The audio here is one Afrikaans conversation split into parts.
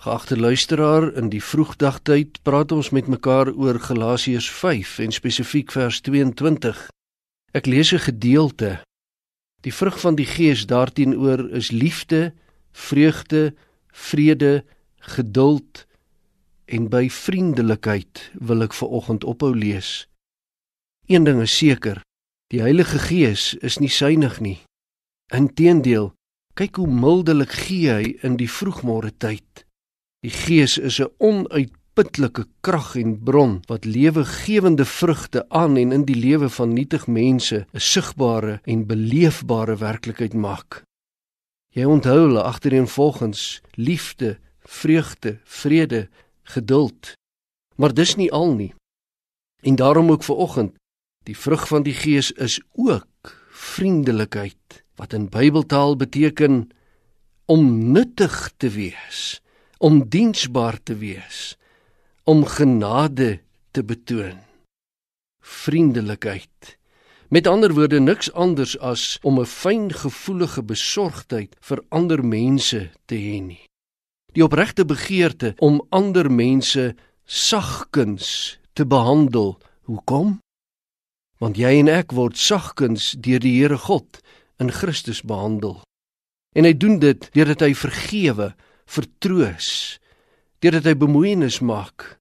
Geagte luisteraar, in die vroegdagtyd praat ons met mekaar oor Galasiërs 5 en spesifiek vers 22. Ek lees 'n gedeelte. Die vrug van die Gees daarteenoor is liefde, vreugde, vrede, geduld en by vriendelikheid wil ek veraloggend ophou lees. Een ding is seker, die Heilige Gees is nie suinig nie. Inteendeel, kyk hoe mildelik gee hy in die vroegmôre tyd. Die Gees is 'n onuitputlike krag en bron wat lewegewende vrugte aan en in die lewe van nietig mense 'n sigbare en beleefbare werklikheid maak. Jy onthou hulle agtereenvolgens liefde, vreugde, vrede, geduld. Maar dis nie al nie. En daarom ook vir oggend, die vrug van die Gees is ook vriendelikheid wat in Bybeltaal beteken om nuttig te wees om diensbaar te wees, om genade te betoon. Vriendelikheid. Met ander woorde niks anders as om 'n fyngevoelige besorgdheid vir ander mense te hê nie. Die opregte begeerte om ander mense sagkens te behandel. Hoekom? Want jy en ek word sagkens deur die Here God in Christus behandel. En hy doen dit deurdat hy vergewe vertroos deurdat hy bemoeienis maak.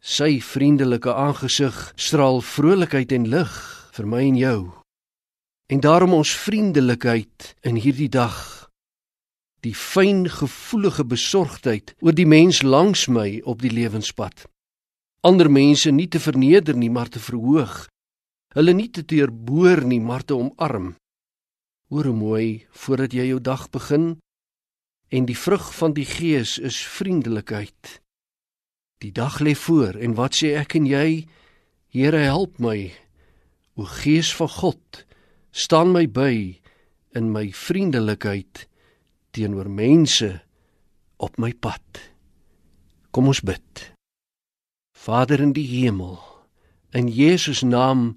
Sy vriendelike aangesig straal vrolikheid en lig vir my en jou. En daarom ons vriendelikheid in hierdie dag die fyn gevoelige besorgdheid oor die mens langs my op die lewenspad. Ander mense nie te verneder nie, maar te verhoog. Hulle nie te teerboor nie, maar te omarm. Hoor mooi voordat jy jou dag begin, en die vrug van die gees is vriendelikheid. Die dag lê voor en wat sê ek en jy? Here help my. O Gees van God, staan my by in my vriendelikheid teenoor mense op my pad. Kom ons bid. Vader in die hemel, in Jesus naam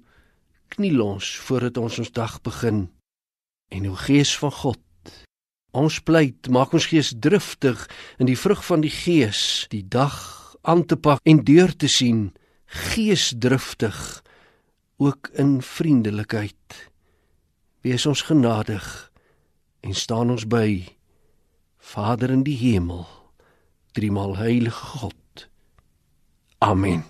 kniel ons voordat ons ons dag begin. En o Gees van God, Ons pleit, maak ons gees driftig in die vrug van die gees, die dag aan te pak en deur te sien, geesdriftig ook in vriendelikheid. Wees ons genadig en staan ons by Vader in die hemel, driemaal heilige God. Amen.